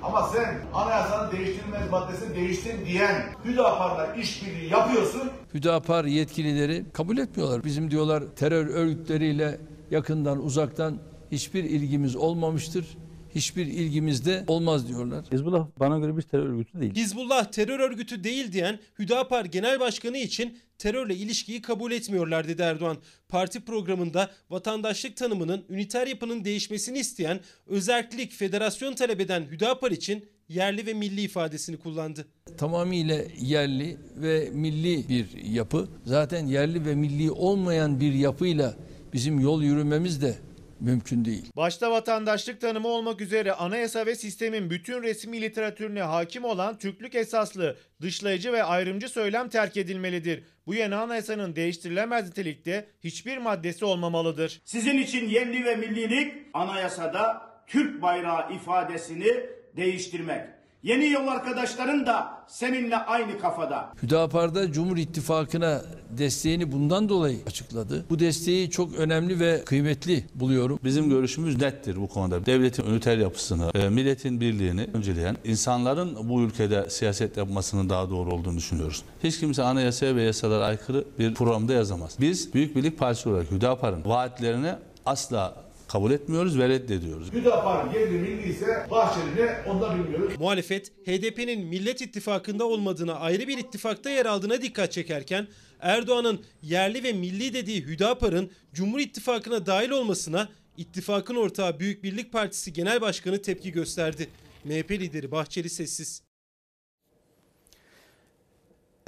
Ama sen anayasanın değiştirilmez maddesini değiştir diyen Hüdapar'la işbirliği yapıyorsun. Hüdapar yetkilileri kabul etmiyorlar. Bizim diyorlar terör örgütleriyle yakından uzaktan hiçbir ilgimiz olmamıştır. Hiçbir ilgimiz de olmaz diyorlar. Hizbullah bana göre bir terör örgütü değil. Hizbullah terör örgütü değil diyen Hüdapar Genel Başkanı için terörle ilişkiyi kabul etmiyorlar dedi Erdoğan. Parti programında vatandaşlık tanımının üniter yapının değişmesini isteyen, özerklik, federasyon talep eden Hüdapar için yerli ve milli ifadesini kullandı. Tamamıyla yerli ve milli bir yapı. Zaten yerli ve milli olmayan bir yapıyla bizim yol yürümemiz de mümkün değil. Başta vatandaşlık tanımı olmak üzere anayasa ve sistemin bütün resmi literatürüne hakim olan Türklük esaslı, dışlayıcı ve ayrımcı söylem terk edilmelidir. Bu yeni anayasanın değiştirilemez nitelikte hiçbir maddesi olmamalıdır. Sizin için yerli ve millilik anayasada Türk bayrağı ifadesini değiştirmek. Yeni yol arkadaşların da seninle aynı kafada. Hüdapar'da Cumhur İttifakı'na desteğini bundan dolayı açıkladı. Bu desteği çok önemli ve kıymetli buluyorum. Bizim görüşümüz nettir bu konuda. Devletin üniter yapısını, e, milletin birliğini önceleyen, insanların bu ülkede siyaset yapmasının daha doğru olduğunu düşünüyoruz. Hiç kimse anayasaya ve yasalara aykırı bir programda yazamaz. Biz Büyük Birlik Partisi olarak Hüdapar'ın vaatlerini asla kabul etmiyoruz ve reddediyoruz. Hüdapar yerli milli ise Bahçeli'ni onda bilmiyoruz. Muhalefet HDP'nin Millet İttifakı'nda olmadığına ayrı bir ittifakta yer aldığına dikkat çekerken Erdoğan'ın yerli ve milli dediği Hüdapar'ın Cumhur İttifakı'na dahil olmasına ittifakın ortağı Büyük Birlik Partisi Genel Başkanı tepki gösterdi. MHP lideri Bahçeli sessiz.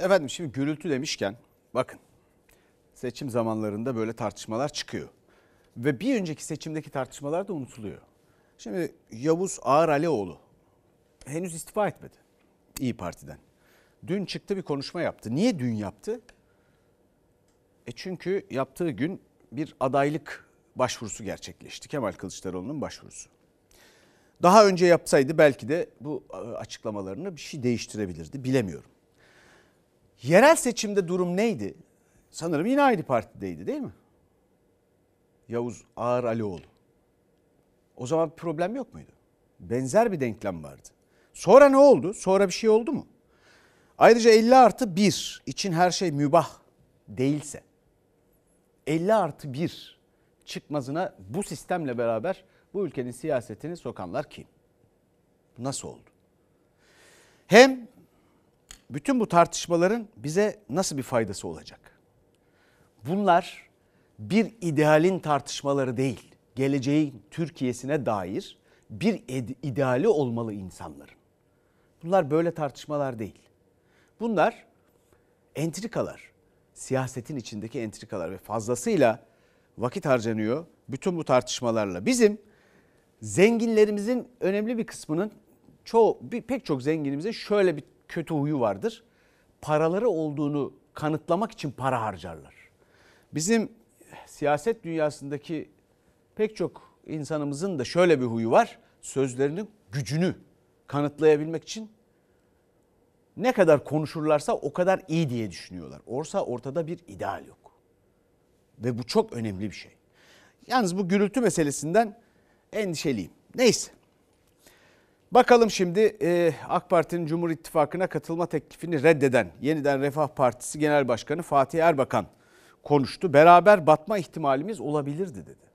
Efendim şimdi gürültü demişken bakın seçim zamanlarında böyle tartışmalar çıkıyor. Ve bir önceki seçimdeki tartışmalar da unutuluyor. Şimdi Yavuz Ağar Alioğlu henüz istifa etmedi İyi Parti'den. Dün çıktı bir konuşma yaptı. Niye dün yaptı? E çünkü yaptığı gün bir adaylık başvurusu gerçekleşti. Kemal Kılıçdaroğlu'nun başvurusu. Daha önce yapsaydı belki de bu e, açıklamalarını bir şey değiştirebilirdi. Bilemiyorum. Yerel seçimde durum neydi? Sanırım yine aynı partideydi değil mi? Yavuz Ağar Alioğlu. O zaman bir problem yok muydu? Benzer bir denklem vardı. Sonra ne oldu? Sonra bir şey oldu mu? Ayrıca 50 artı 1 için her şey mübah değilse 50 artı 1 çıkmazına bu sistemle beraber bu ülkenin siyasetini sokanlar kim? Nasıl oldu? Hem bütün bu tartışmaların bize nasıl bir faydası olacak? Bunlar bir idealin tartışmaları değil. Geleceğin Türkiye'sine dair bir ideali olmalı insanların. Bunlar böyle tartışmalar değil. Bunlar entrikalar. Siyasetin içindeki entrikalar ve fazlasıyla vakit harcanıyor bütün bu tartışmalarla. Bizim zenginlerimizin önemli bir kısmının çoğu bir, pek çok zenginimizin şöyle bir kötü huyu vardır. Paraları olduğunu kanıtlamak için para harcarlar. Bizim siyaset dünyasındaki pek çok insanımızın da şöyle bir huyu var. Sözlerinin gücünü kanıtlayabilmek için ne kadar konuşurlarsa o kadar iyi diye düşünüyorlar. Orsa ortada bir ideal yok. Ve bu çok önemli bir şey. Yalnız bu gürültü meselesinden endişeliyim. Neyse. Bakalım şimdi e, AK Parti'nin Cumhur İttifakı'na katılma teklifini reddeden Yeniden Refah Partisi Genel Başkanı Fatih Erbakan konuştu. Beraber batma ihtimalimiz olabilirdi dedi.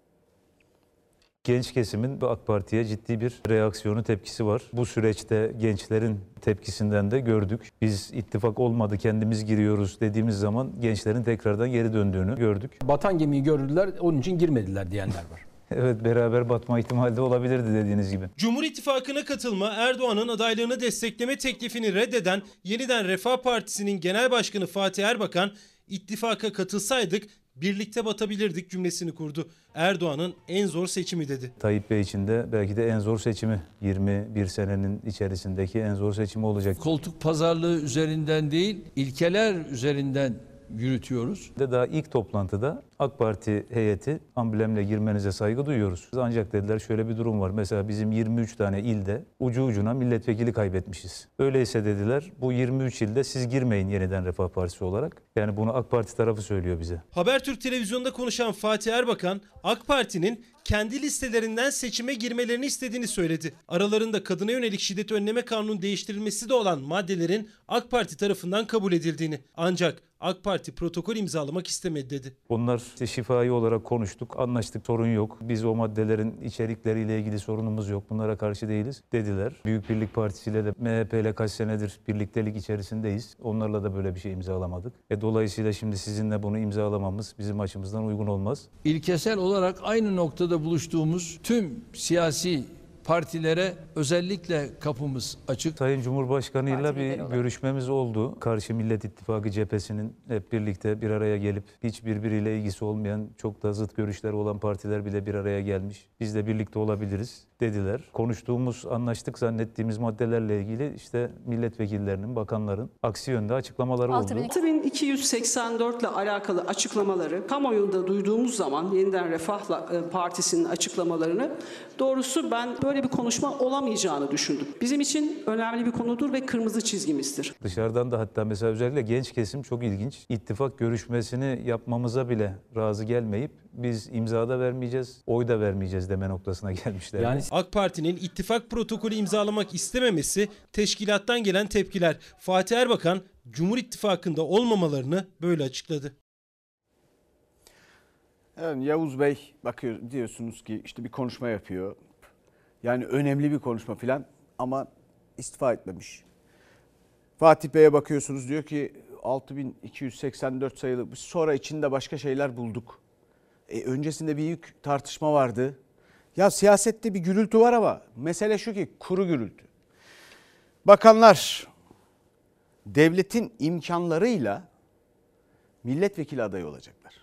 Genç kesimin bu AK Parti'ye ciddi bir reaksiyonu, tepkisi var. Bu süreçte gençlerin tepkisinden de gördük. Biz ittifak olmadı, kendimiz giriyoruz dediğimiz zaman gençlerin tekrardan geri döndüğünü gördük. Batan gemiyi gördüler, onun için girmediler diyenler var. Evet beraber batma ihtimali de olabilirdi dediğiniz gibi. Cumhur İttifakı'na katılma Erdoğan'ın adaylığını destekleme teklifini reddeden Yeniden Refah Partisi'nin Genel Başkanı Fatih Erbakan, ittifaka katılsaydık birlikte batabilirdik cümlesini kurdu. Erdoğan'ın en zor seçimi dedi. Tayyip Bey için de belki de en zor seçimi 21 senenin içerisindeki en zor seçimi olacak. Koltuk pazarlığı üzerinden değil, ilkeler üzerinden yürütüyoruz. De daha ilk toplantıda AK Parti heyeti amblemle girmenize saygı duyuyoruz. Ancak dediler şöyle bir durum var. Mesela bizim 23 tane ilde ucu ucuna milletvekili kaybetmişiz. Öyleyse dediler bu 23 ilde siz girmeyin yeniden Refah Partisi olarak. Yani bunu AK Parti tarafı söylüyor bize. Habertürk televizyonda konuşan Fatih Erbakan, AK Parti'nin kendi listelerinden seçime girmelerini istediğini söyledi. Aralarında kadına yönelik şiddet önleme kanunun değiştirilmesi de olan maddelerin AK Parti tarafından kabul edildiğini. Ancak AK Parti protokol imzalamak istemedi dedi. Onlar işte şifai olarak konuştuk, anlaştık, sorun yok. Biz o maddelerin içerikleriyle ilgili sorunumuz yok, bunlara karşı değiliz dediler. Büyük Birlik Partisi ile de MHP ile kaç senedir birliktelik içerisindeyiz. Onlarla da böyle bir şey imzalamadık. E dolayısıyla şimdi sizinle bunu imzalamamız bizim açımızdan uygun olmaz. İlkesel olarak aynı noktada buluştuğumuz tüm siyasi partilere özellikle kapımız açık. Sayın Cumhurbaşkanıyla bir görüşmemiz oldu. Karşı Millet İttifakı cephesinin hep birlikte bir araya gelip hiç birbiriyle ilgisi olmayan çok da zıt görüşleri olan partiler bile bir araya gelmiş. Biz de birlikte olabiliriz dediler. Konuştuğumuz, anlaştık zannettiğimiz maddelerle ilgili işte milletvekillerinin, bakanların aksi yönde açıklamaları oldu. 6284 ile alakalı açıklamaları kamuoyunda duyduğumuz zaman Yeniden Refah Partisi'nin açıklamalarını doğrusu ben böyle böyle bir konuşma olamayacağını düşündüm. Bizim için önemli bir konudur ve kırmızı çizgimizdir. Dışarıdan da hatta mesela özellikle genç kesim çok ilginç. İttifak görüşmesini yapmamıza bile razı gelmeyip biz imza da vermeyeceğiz, oy da vermeyeceğiz deme noktasına gelmişler. Yani AK Parti'nin ittifak protokolü imzalamak istememesi teşkilattan gelen tepkiler. Fatih Erbakan Cumhur İttifakı'nda olmamalarını böyle açıkladı. Yani Yavuz Bey bakıyor diyorsunuz ki işte bir konuşma yapıyor. Yani önemli bir konuşma filan ama istifa etmemiş. Fatih Bey'e bakıyorsunuz diyor ki 6284 sayılı sonra içinde başka şeyler bulduk. E, öncesinde büyük tartışma vardı. Ya siyasette bir gürültü var ama mesele şu ki kuru gürültü. Bakanlar devletin imkanlarıyla milletvekili adayı olacaklar.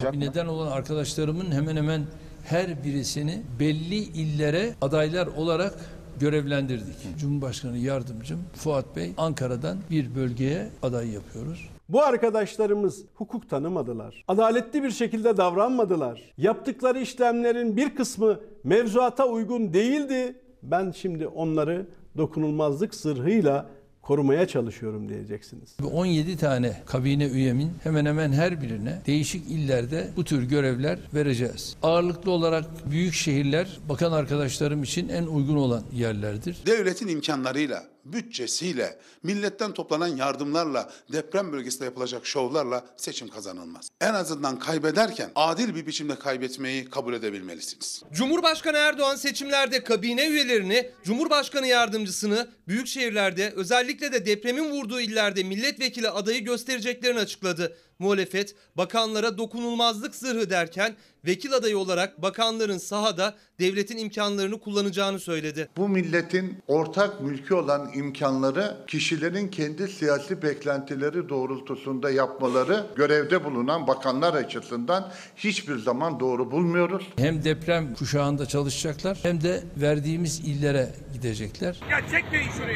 Bir neden olan arkadaşlarımın hemen hemen her birisini belli illere adaylar olarak görevlendirdik. Cumhurbaşkanı yardımcım Fuat Bey Ankara'dan bir bölgeye aday yapıyoruz. Bu arkadaşlarımız hukuk tanımadılar. Adaletli bir şekilde davranmadılar. Yaptıkları işlemlerin bir kısmı mevzuata uygun değildi. Ben şimdi onları dokunulmazlık zırhıyla korumaya çalışıyorum diyeceksiniz. 17 tane kabine üyemin hemen hemen her birine değişik illerde bu tür görevler vereceğiz. Ağırlıklı olarak büyük şehirler bakan arkadaşlarım için en uygun olan yerlerdir. Devletin imkanlarıyla, bütçesiyle, milletten toplanan yardımlarla, deprem bölgesinde yapılacak şovlarla seçim kazanılmaz. En azından kaybederken adil bir biçimde kaybetmeyi kabul edebilmelisiniz. Cumhurbaşkanı Erdoğan seçimlerde kabine üyelerini, Cumhurbaşkanı yardımcısını büyük şehirlerde özellikle de depremin vurduğu illerde milletvekili adayı göstereceklerini açıkladı. Muhalefet bakanlara dokunulmazlık zırhı derken vekil adayı olarak bakanların sahada devletin imkanlarını kullanacağını söyledi. Bu milletin ortak mülkü olan imkanları kişilerin kendi siyasi beklentileri doğrultusunda yapmaları görevde bulunan bakanlar açısından hiçbir zaman doğru bulmuyoruz. Hem deprem kuşağında çalışacaklar hem de verdiğimiz illere gidecekler. Ya çekmeyin şunu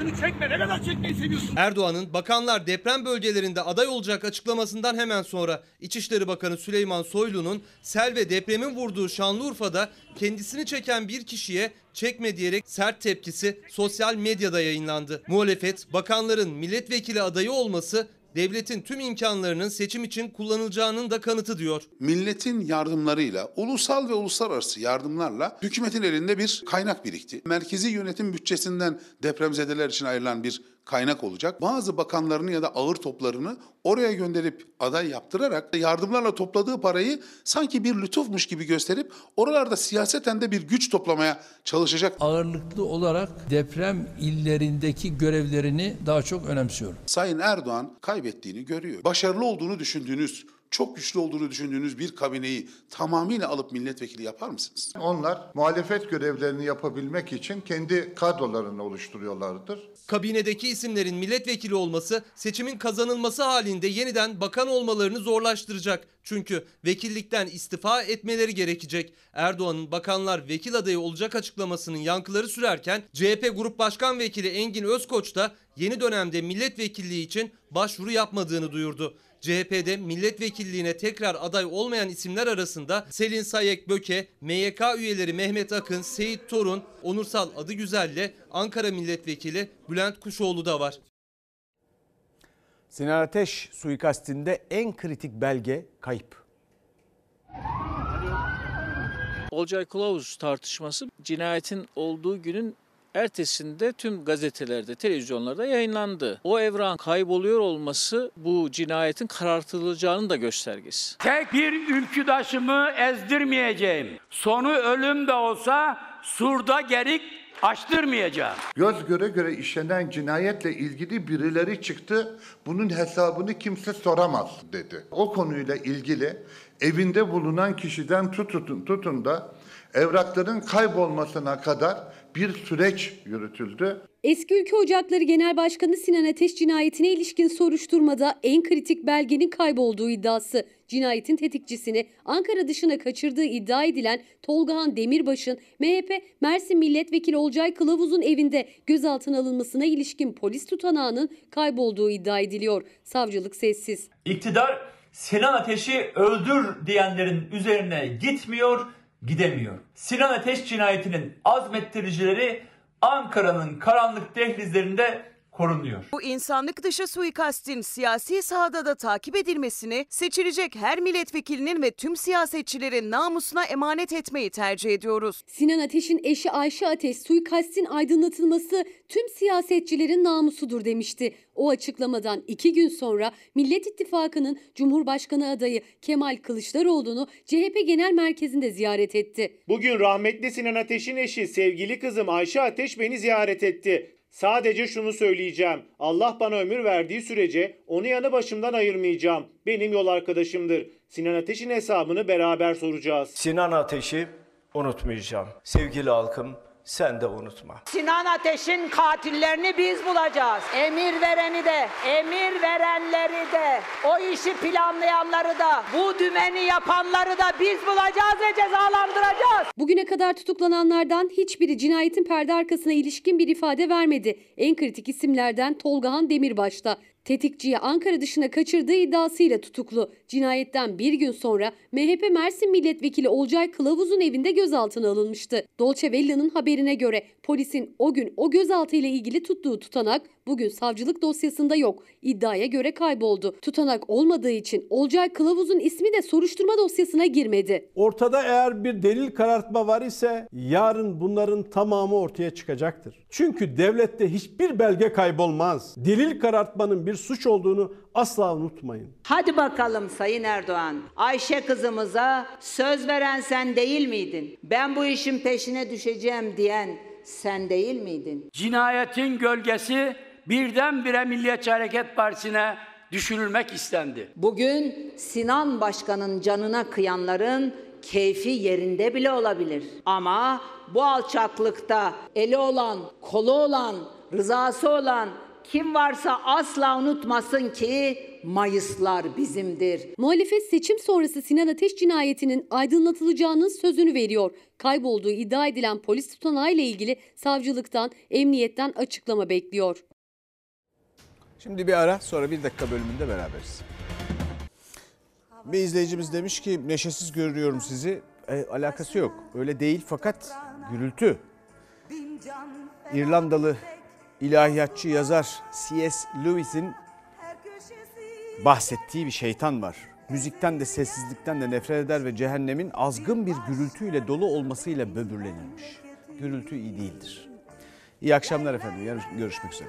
Şunu çekme ne kadar çekmeyi seviyorsun? Erdoğan'ın bakanlar deprem bölgelerinde aday olacak açıklamasından hemen sonra İçişleri Bakanı Süleyman Soylu'nun sel ve depremin vurduğu Şanlıurfa'da kendisini çeken bir kişiye çekme diyerek sert tepkisi sosyal medyada yayınlandı. Muhalefet bakanların milletvekili adayı olması devletin tüm imkanlarının seçim için kullanılacağının da kanıtı diyor. Milletin yardımlarıyla, ulusal ve uluslararası yardımlarla hükümetin elinde bir kaynak birikti. Merkezi yönetim bütçesinden depremzedeler için ayrılan bir kaynak olacak. Bazı bakanlarını ya da ağır toplarını oraya gönderip aday yaptırarak yardımlarla topladığı parayı sanki bir lütufmuş gibi gösterip oralarda siyaseten de bir güç toplamaya çalışacak. Ağırlıklı olarak deprem illerindeki görevlerini daha çok önemsiyorum. Sayın Erdoğan kaybettiğini görüyor. Başarılı olduğunu düşündüğünüz çok güçlü olduğunu düşündüğünüz bir kabineyi tamamıyla alıp milletvekili yapar mısınız? Onlar muhalefet görevlerini yapabilmek için kendi kadrolarını oluşturuyorlardır. Kabinedeki isimlerin milletvekili olması seçimin kazanılması halinde yeniden bakan olmalarını zorlaştıracak. Çünkü vekillikten istifa etmeleri gerekecek. Erdoğan'ın bakanlar vekil adayı olacak açıklamasının yankıları sürerken CHP Grup Başkan Vekili Engin Özkoç da yeni dönemde milletvekilliği için başvuru yapmadığını duyurdu. CHP'de milletvekilliğine tekrar aday olmayan isimler arasında Selin Sayek Böke, MYK üyeleri Mehmet Akın, Seyit Torun, Onursal Adıgüzel'le Ankara Milletvekili Bülent Kuşoğlu da var. Sinan Ateş suikastinde en kritik belge kayıp. Olcay Kılavuz tartışması cinayetin olduğu günün ertesinde tüm gazetelerde, televizyonlarda yayınlandı. O evran kayboluyor olması bu cinayetin karartılacağının da göstergesi. Tek bir ülküdaşımı ezdirmeyeceğim. Sonu ölüm de olsa surda gerik açtırmayacağım. Göz göre göre işlenen cinayetle ilgili birileri çıktı. Bunun hesabını kimse soramaz dedi. O konuyla ilgili evinde bulunan kişiden tutun, tutun da evrakların kaybolmasına kadar bir süreç yürütüldü. Eski Ülke Ocakları Genel Başkanı Sinan Ateş cinayetine ilişkin soruşturmada en kritik belgenin kaybolduğu iddiası. Cinayetin tetikçisini Ankara dışına kaçırdığı iddia edilen Tolgahan Demirbaş'ın MHP Mersin Milletvekili Olcay Kılavuz'un evinde gözaltına alınmasına ilişkin polis tutanağının kaybolduğu iddia ediliyor. Savcılık sessiz. İktidar Sinan Ateş'i öldür diyenlerin üzerine gitmiyor, gidemiyor. Sinan Ateş cinayetinin azmettiricileri Ankara'nın karanlık dehlizlerinde korunuyor. Bu insanlık dışı suikastin siyasi sahada da takip edilmesini seçilecek her milletvekilinin ve tüm siyasetçilerin namusuna emanet etmeyi tercih ediyoruz. Sinan Ateş'in eşi Ayşe Ateş suikastin aydınlatılması tüm siyasetçilerin namusudur demişti. O açıklamadan iki gün sonra Millet İttifakı'nın Cumhurbaşkanı adayı Kemal Kılıçdaroğlu'nu CHP Genel Merkezi'nde ziyaret etti. Bugün rahmetli Sinan Ateş'in eşi sevgili kızım Ayşe Ateş beni ziyaret etti. Sadece şunu söyleyeceğim. Allah bana ömür verdiği sürece onu yanı başımdan ayırmayacağım. Benim yol arkadaşımdır. Sinan Ateş'in hesabını beraber soracağız. Sinan Ateş'i unutmayacağım. Sevgili halkım sen de unutma. Sinan Ateş'in katillerini biz bulacağız. Emir vereni de, emir verenleri de, o işi planlayanları da, bu dümeni yapanları da biz bulacağız ve cezalandıracağız. Bugüne kadar tutuklananlardan hiçbiri cinayetin perde arkasına ilişkin bir ifade vermedi. En kritik isimlerden Tolgahan Demirbaş'ta. Tetikçiyi Ankara dışına kaçırdığı iddiasıyla tutuklu. Cinayetten bir gün sonra MHP Mersin Milletvekili Olcay Kılavuz'un evinde gözaltına alınmıştı. Dolce Vella'nın haberine göre polisin o gün o gözaltı ile ilgili tuttuğu tutanak bugün savcılık dosyasında yok. İddiaya göre kayboldu. Tutanak olmadığı için Olcay Kılavuz'un ismi de soruşturma dosyasına girmedi. Ortada eğer bir delil karartma var ise yarın bunların tamamı ortaya çıkacaktır. Çünkü devlette hiçbir belge kaybolmaz. Delil karartmanın bir suç olduğunu asla unutmayın. Hadi bakalım Sayın Erdoğan. Ayşe kızımıza söz veren sen değil miydin? Ben bu işin peşine düşeceğim diyen sen değil miydin? Cinayetin gölgesi birdenbire Milliyetçi Hareket Partisi'ne düşürülmek istendi. Bugün Sinan Başkan'ın canına kıyanların keyfi yerinde bile olabilir. Ama bu alçaklıkta eli olan, kolu olan, rızası olan kim varsa asla unutmasın ki Mayıslar bizimdir. Muhalefet seçim sonrası Sinan Ateş cinayetinin aydınlatılacağının sözünü veriyor. Kaybolduğu iddia edilen polis tutanağı ile ilgili savcılıktan, emniyetten açıklama bekliyor. Şimdi bir ara sonra bir dakika bölümünde beraberiz. Bir izleyicimiz demiş ki neşesiz görüyorum sizi. E, alakası yok. Öyle değil fakat gürültü. İrlandalı ilahiyatçı yazar C.S. Lewis'in bahsettiği bir şeytan var. Müzikten de sessizlikten de nefret eder ve cehennemin azgın bir gürültüyle dolu olmasıyla böbürlenilmiş. Gürültü iyi değildir. İyi akşamlar efendim. Görüşmek üzere.